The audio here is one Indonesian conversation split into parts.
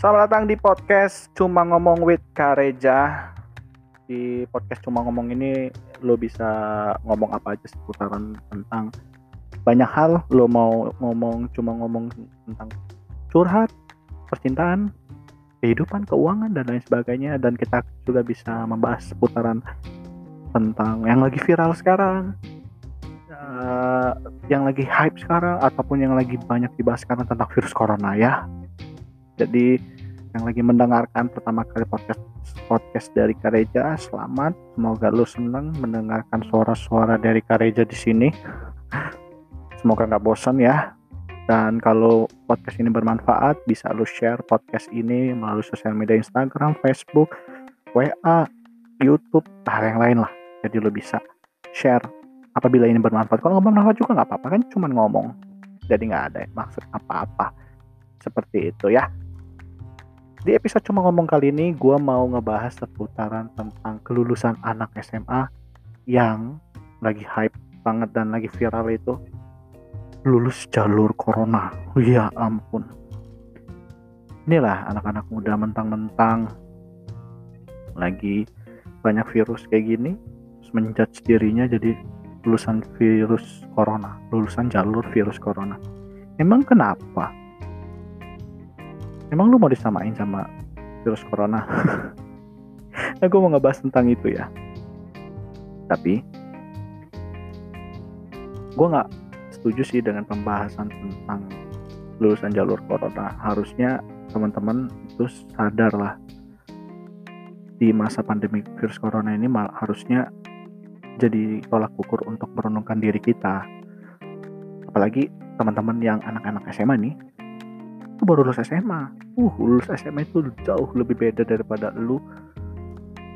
Selamat datang di podcast Cuma Ngomong with Kareja. Di podcast Cuma Ngomong ini lo bisa ngomong apa aja seputaran tentang banyak hal. Lo mau ngomong cuma ngomong tentang curhat, percintaan, kehidupan, keuangan dan lain sebagainya dan kita juga bisa membahas seputaran tentang yang lagi viral sekarang, uh, yang lagi hype sekarang ataupun yang lagi banyak dibahas sekarang tentang virus corona ya. Jadi yang lagi mendengarkan pertama kali podcast podcast dari Kareja, selamat. Semoga lu senang mendengarkan suara-suara dari Kareja di sini. Semoga nggak bosan ya. Dan kalau podcast ini bermanfaat, bisa lu share podcast ini melalui sosial media Instagram, Facebook, WA, YouTube, hal yang lain lah. Jadi lu bisa share apabila ini bermanfaat. Kalau nggak bermanfaat juga nggak apa-apa kan, cuma ngomong. Jadi nggak ada maksud apa-apa. Seperti itu ya. Di episode cuma ngomong kali ini, gue mau ngebahas seputaran tentang kelulusan anak SMA yang lagi hype banget dan lagi viral itu lulus jalur corona. Ya ampun. Inilah anak-anak muda mentang-mentang lagi banyak virus kayak gini, menjudge dirinya jadi lulusan virus corona, lulusan jalur virus corona. Emang kenapa? Emang lu mau disamain sama virus corona? nah, mau ngebahas tentang itu ya. Tapi gue nggak setuju sih dengan pembahasan tentang lulusan jalur corona. Harusnya teman-teman itu sadar lah di masa pandemi virus corona ini mal harusnya jadi tolak ukur untuk merenungkan diri kita. Apalagi teman-teman yang anak-anak SMA nih itu baru lulus SMA uh lulus SMA itu jauh lebih beda daripada lu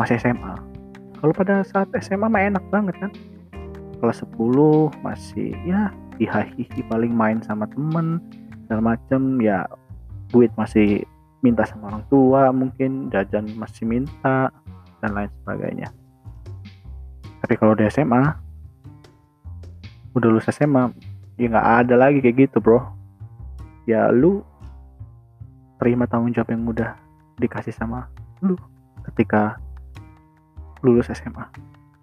masih SMA kalau pada saat SMA mah enak banget kan? Kelas 10 masih ya hihihi paling main sama temen segala macem. Ya duit masih minta sama orang tua mungkin jajan masih minta dan lain sebagainya. Tapi kalau di SMA udah lulus SMA ya nggak ada lagi kayak gitu bro. Ya lu terima tanggung jawab yang udah dikasih sama lu ketika lulus SMA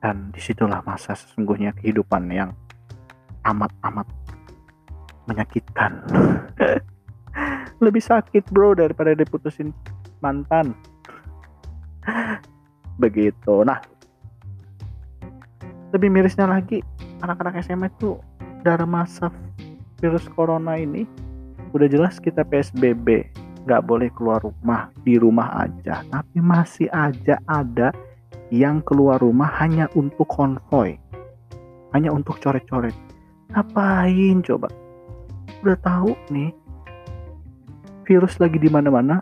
dan di situlah masa sesungguhnya kehidupan yang amat-amat menyakitkan. Lebih sakit bro daripada diputusin mantan. Begitu. Nah lebih mirisnya lagi anak-anak SMA itu dari masa virus corona ini udah jelas kita PSBB nggak boleh keluar rumah di rumah aja. Tapi masih aja ada yang keluar rumah hanya untuk konvoy hanya untuk coret-coret. Ngapain coba? Udah tahu nih virus lagi di mana-mana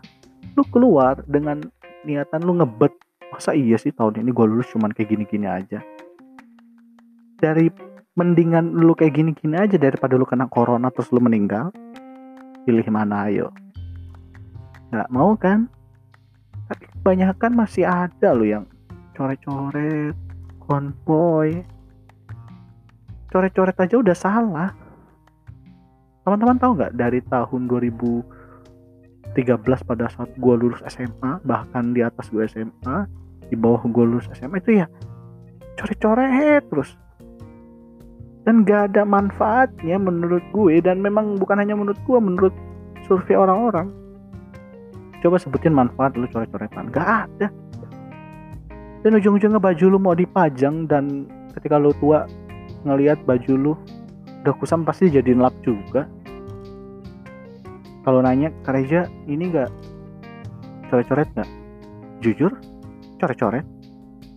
lu keluar dengan niatan lu ngebet masa iya sih tahun ini gue lulus cuman kayak gini-gini aja? Dari mendingan lu kayak gini-gini aja daripada lu kena corona terus lu meninggal pilih mana ayo nggak mau kan? Tapi kebanyakan masih ada loh yang coret-coret konvoy. Coret-coret aja udah salah. Teman-teman tahu nggak dari tahun 2013 pada saat gue lulus SMA bahkan di atas gue SMA di bawah gue lulus SMA itu ya coret-coret terus. Dan gak ada manfaatnya menurut gue dan memang bukan hanya menurut gue menurut survei orang-orang coba sebutin manfaat lu coret-coretan. Gak ada. Dan ujung-ujungnya baju lu mau dipajang dan ketika lu tua ngelihat baju lu udah kusam pasti jadiin lap juga. Kalau nanya Kareja ini gak coret-coret gak jujur coret-coret.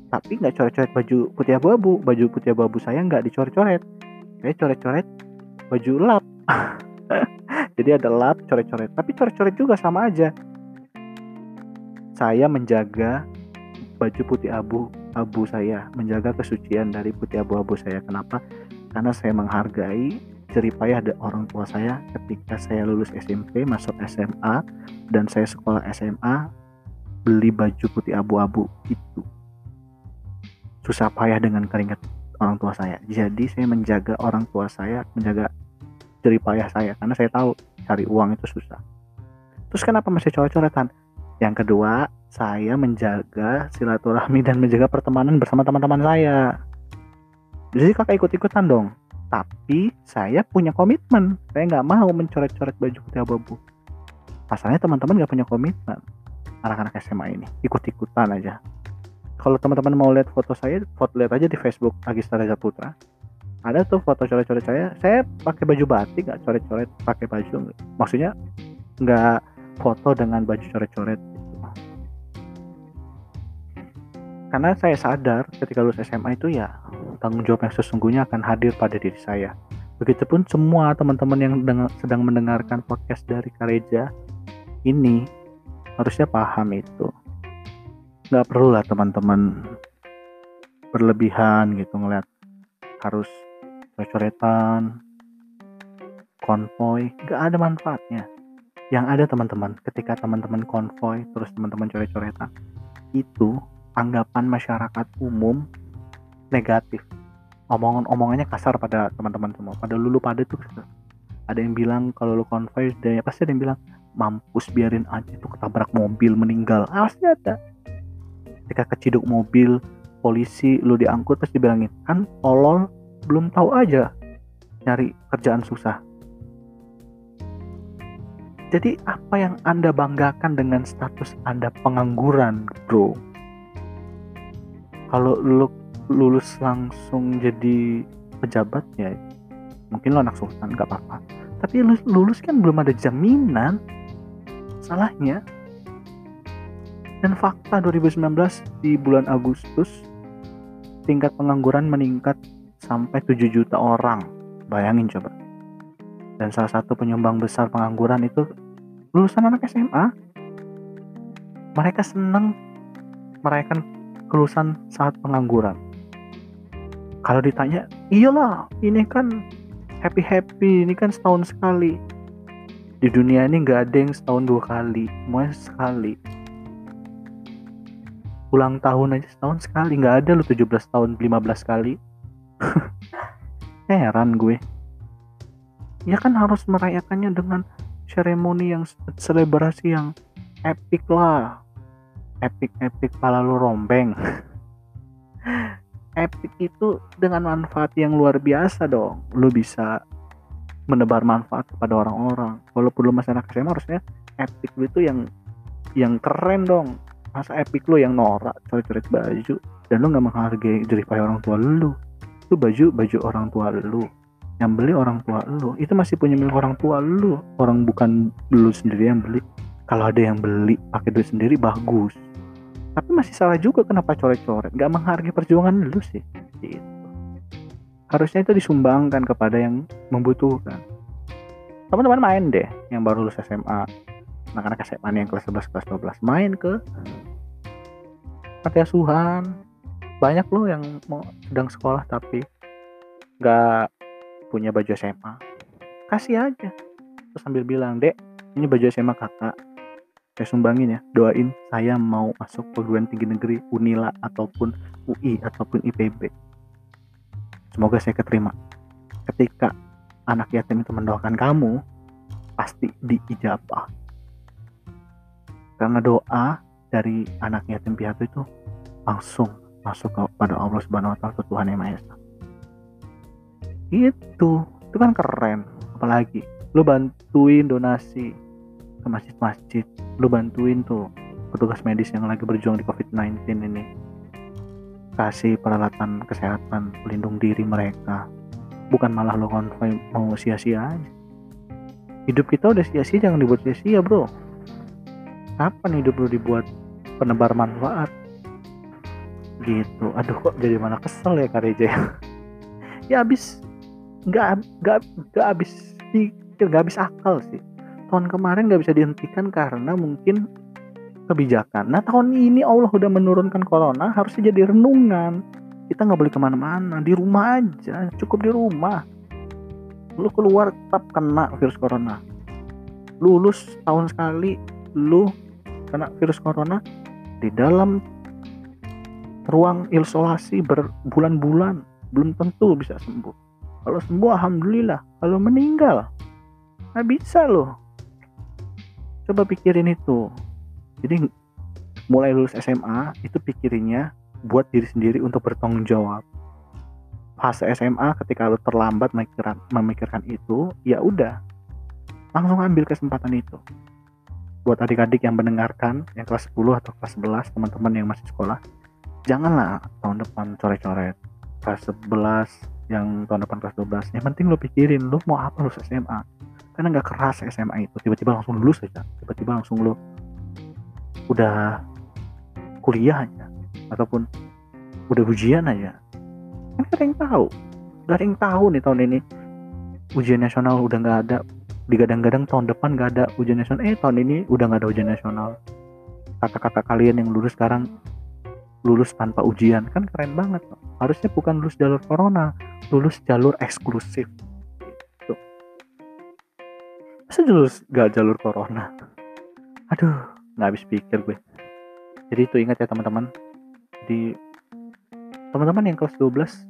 Tapi nggak coret-coret baju putih abu-abu. Baju putih abu-abu saya nggak dicoret-coret. Saya coret-coret baju lap. Jadi ada lap coret-coret. Tapi coret-coret juga sama aja saya menjaga baju putih abu abu saya menjaga kesucian dari putih abu-abu saya. Kenapa? Karena saya menghargai jeripayah dari orang tua saya ketika saya lulus SMP masuk SMA dan saya sekolah SMA beli baju putih abu-abu itu. Susah payah dengan keringat orang tua saya. Jadi saya menjaga orang tua saya menjaga jeripayah saya. Karena saya tahu cari uang itu susah. Terus kenapa masih coret-coretan yang kedua saya menjaga silaturahmi dan menjaga pertemanan bersama teman-teman saya. Jadi kakak ikut-ikutan dong? Tapi saya punya komitmen. Saya nggak mau mencoret-coret baju putih abu-abu. Masalahnya teman-teman nggak punya komitmen. Anak-anak SMA ini ikut-ikutan aja. Kalau teman-teman mau lihat foto saya foto lihat aja di Facebook Agista Reza Putra. Ada tuh foto coret-coret saya. Saya pakai baju batik nggak? Coret-coret pakai baju maksudnya nggak foto dengan baju coret-coret. Gitu. karena saya sadar ketika lulus SMA itu ya tanggung jawab yang sesungguhnya akan hadir pada diri saya. Begitupun semua teman-teman yang sedang mendengarkan podcast dari Kareja ini harusnya paham itu. Nggak perlu lah teman-teman berlebihan gitu ngeliat harus coret-coretan konvoy nggak ada manfaatnya yang ada teman-teman ketika teman-teman konvoy terus teman-teman coret-coretan itu anggapan masyarakat umum negatif. Omongan-omongannya kasar pada teman-teman semua pada lulu pada tuh ada yang bilang kalau lu konvoy dan ya pasti ada yang bilang mampus biarin aja itu ketabrak mobil meninggal. Ah, pasti ada. Ketika keciduk mobil polisi lu diangkut pasti bilangin kan tolol belum tahu aja nyari kerjaan susah jadi apa yang anda banggakan dengan status anda pengangguran bro? Kalau lu lulus langsung jadi pejabat ya mungkin lo anak sultan nggak apa-apa. Tapi lulus, lulus kan belum ada jaminan salahnya. Dan fakta 2019 di bulan Agustus tingkat pengangguran meningkat sampai 7 juta orang. Bayangin coba dan salah satu penyumbang besar pengangguran itu lulusan anak SMA mereka senang merayakan kelulusan saat pengangguran. Kalau ditanya iyalah ini kan happy happy ini kan setahun sekali. Di dunia ini nggak ada yang setahun dua kali semuanya sekali. Ulang tahun aja setahun sekali nggak ada lu 17 tahun 15 kali. Heran gue ya kan harus merayakannya dengan seremoni yang selebrasi yang epic lah. Epic epic pala lu rombeng. Epic itu dengan manfaat yang luar biasa dong. Lu bisa menebar manfaat kepada orang-orang. Walaupun lu masih anak SMA harusnya epic lu itu yang yang keren dong. Masa epic lu yang norak coret-coret baju dan lu nggak menghargai payah orang tua lu. Itu baju baju orang tua lu yang beli orang tua lu. Itu masih punya milik orang tua lu. Orang bukan lu sendiri yang beli. Kalau ada yang beli pakai duit sendiri bagus. Tapi masih salah juga kenapa coret-coret. Nggak menghargai perjuangan lu sih. Gitu. Harusnya itu disumbangkan kepada yang membutuhkan. Teman-teman main deh yang baru lulus SMA anak-anak SMA yang kelas 11 kelas 12 main ke panti asuhan. Banyak loh yang mau sedang sekolah tapi nggak punya baju SMA kasih aja terus sambil bilang dek ini baju SMA kakak saya sumbangin ya doain saya mau masuk perguruan tinggi negeri Unila ataupun UI ataupun IPB Semoga saya keterima. Ketika anak yatim itu mendoakan kamu, pasti diijabah. Karena doa dari anak yatim piatu itu langsung masuk kepada Allah Subhanahu wa taala Tuhan yang Maha Esa. Itu, itu kan keren. Apalagi lu bantuin donasi ke masjid-masjid, lu bantuin tuh petugas medis yang lagi berjuang di COVID-19 ini. Kasih peralatan kesehatan pelindung diri mereka. Bukan malah lo konvoy mau sia-sia aja. Hidup kita udah sia-sia jangan dibuat sia-sia bro. Kapan hidup lo dibuat penebar manfaat? Gitu. Aduh kok jadi mana kesel ya Kareja ya ya abis nggak nggak nggak abis pikir nggak abis akal sih tahun kemarin nggak bisa dihentikan karena mungkin kebijakan. Nah tahun ini Allah udah menurunkan corona harusnya jadi renungan. Kita nggak boleh ke mana-mana, di rumah aja, cukup di rumah. Lu keluar tetap kena virus corona. Lulus tahun sekali, lu kena virus corona di dalam ruang isolasi berbulan-bulan belum tentu bisa sembuh. Kalau sembuh alhamdulillah, kalau meninggal nggak bisa loh. Coba pikirin itu. Jadi mulai lulus SMA itu pikirinnya buat diri sendiri untuk bertanggung jawab. Fase SMA ketika lu terlambat memikirkan, memikirkan itu ya udah. Langsung ambil kesempatan itu. Buat adik-adik yang mendengarkan yang kelas 10 atau kelas 11 teman-teman yang masih sekolah janganlah tahun depan coret-coret. Kelas 11 yang tahun depan kelas 12 yang penting lo pikirin lo mau apa lulus SMA karena nggak keras SMA itu tiba-tiba langsung lulus aja. Tiba-tiba langsung lo udah kuliah aja. Ataupun udah ujian aja. Kan gak ada yang tahu. Gak ada yang tahu nih tahun ini. Ujian nasional udah nggak ada. Digadang-gadang tahun depan nggak ada ujian nasional. Eh tahun ini udah nggak ada ujian nasional. Kakak-kakak kalian yang lulus sekarang lulus tanpa ujian. Kan keren banget. Harusnya bukan lulus jalur corona lulus jalur eksklusif. Gitu. masa lulus gak jalur corona? Aduh nggak habis pikir gue. Jadi itu ingat ya teman-teman. Di teman-teman yang kelas 12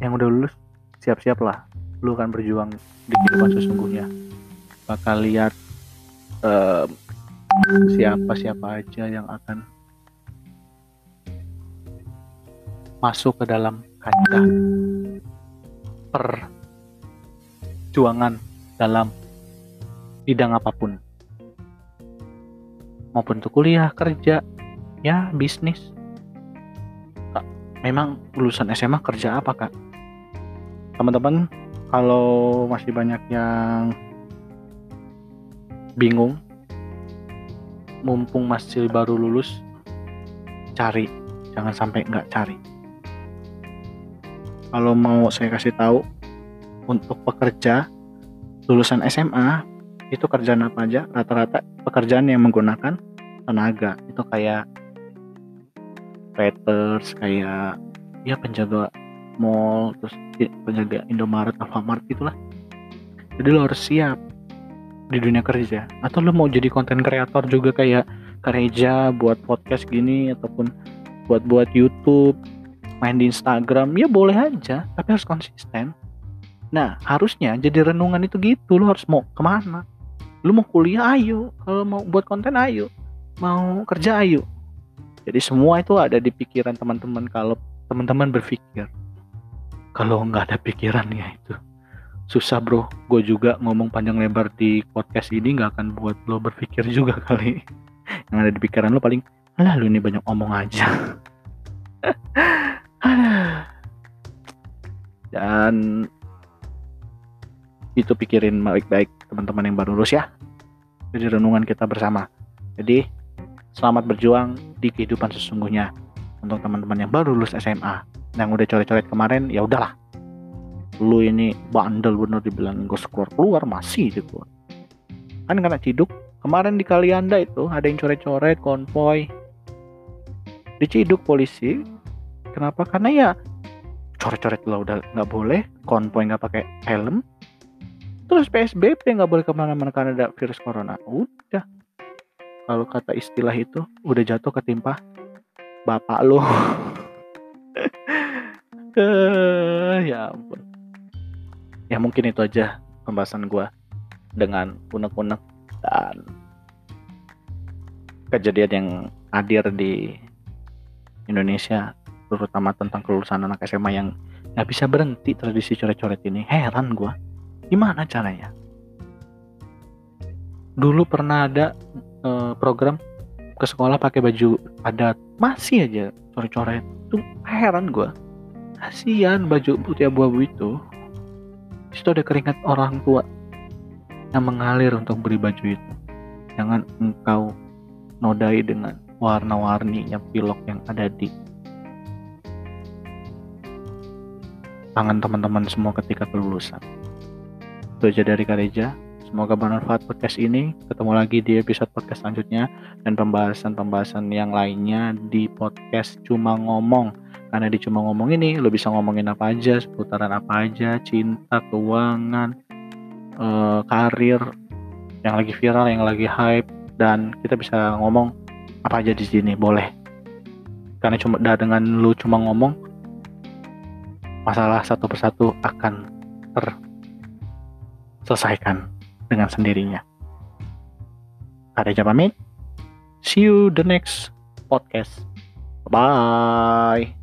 yang udah lulus siap-siap lah lu akan berjuang di kehidupan sesungguhnya. Bakal lihat uh, siapa siapa aja yang akan masuk ke dalam kancah perjuangan dalam bidang apa pun. Maupun untuk kuliah kerja ya bisnis. Kak, memang lulusan SMA kerja apa kak? Teman-teman kalau masih banyak yang bingung mumpung masih baru lulus cari. Jangan sampai nggak cari kalau mau saya kasih tahu untuk pekerja lulusan SMA itu kerjaan apa aja? Rata-rata pekerjaan yang menggunakan tenaga. Itu kayak waiters kayak ya penjaga mall terus penjaga Indomaret Alfamart itulah jadi lo harus siap di dunia kerja. Atau lo mau jadi konten kreator juga kayak Kareja buat podcast gini ataupun buat buat YouTube main di Instagram ya boleh aja tapi harus konsisten. Nah harusnya jadi renungan itu gitu lu harus mau ke mana? Lu mau kuliah ayo. Kalau mau buat konten ayo. Mau kerja ayo. Jadi semua itu ada di pikiran teman-teman kalau teman-teman berpikir. Kalau nggak ada pikirannya itu susah bro. Gue juga ngomong panjang lebar di podcast ini nggak akan buat lo berpikir juga kali. Yang ada di pikiran lo paling lah lu ini banyak omong aja dan itu pikirin baik-baik teman-teman yang baru lulus ya. Jadi renungan kita bersama. Jadi selamat berjuang di kehidupan sesungguhnya untuk teman-teman yang baru lulus SMA yang udah coret-coret kemarin ya udahlah. Lu ini bandel bener dibilang gue keluar keluar masih gitu kan karena ciduk. Kemarin di Kalianda itu ada yang coret-coret konvoy. Diciduk polisi. Kenapa? Karena ya coret-coret lo udah nggak boleh, konvoy nggak pakai helm, terus PSBB nggak boleh ke mana-mana karena ada virus corona. Udah, kalau kata istilah itu udah jatuh ketimpa bapak lo. ya ampun. Ya mungkin itu aja pembahasan gue dengan unek-unek dan kejadian yang hadir di Indonesia terutama tentang kelulusan anak SMA yang nggak bisa berhenti tradisi coret-coret ini. Heran gue gimana caranya? Dulu pernah ada uh, program ke sekolah pakai baju adat masih aja coret-coret. Tuh heran gue kasihan baju putih abu-abu itu. Itu ada keringat orang tua yang mengalir untuk beri baju itu. Jangan engkau nodai dengan warna-warninya pilok yang ada di tangan teman-teman semua ketika kelulusan. Itu aja dari Kareja. Semoga bermanfaat podcast ini. Ketemu lagi di episode podcast selanjutnya dan pembahasan-pembahasan yang lainnya di podcast Cuma Ngomong. Karena di Cuma Ngomong ini lo bisa ngomongin apa aja, seputaran apa aja, cinta, keuangan, eh, karir, yang lagi viral, yang lagi hype, dan kita bisa ngomong apa aja di sini, boleh. Karena cuma dengan lu cuma ngomong, masalah satu persatu akan terselesaikan dengan sendirinya. Kareja pamit. See you the next podcast. Bye.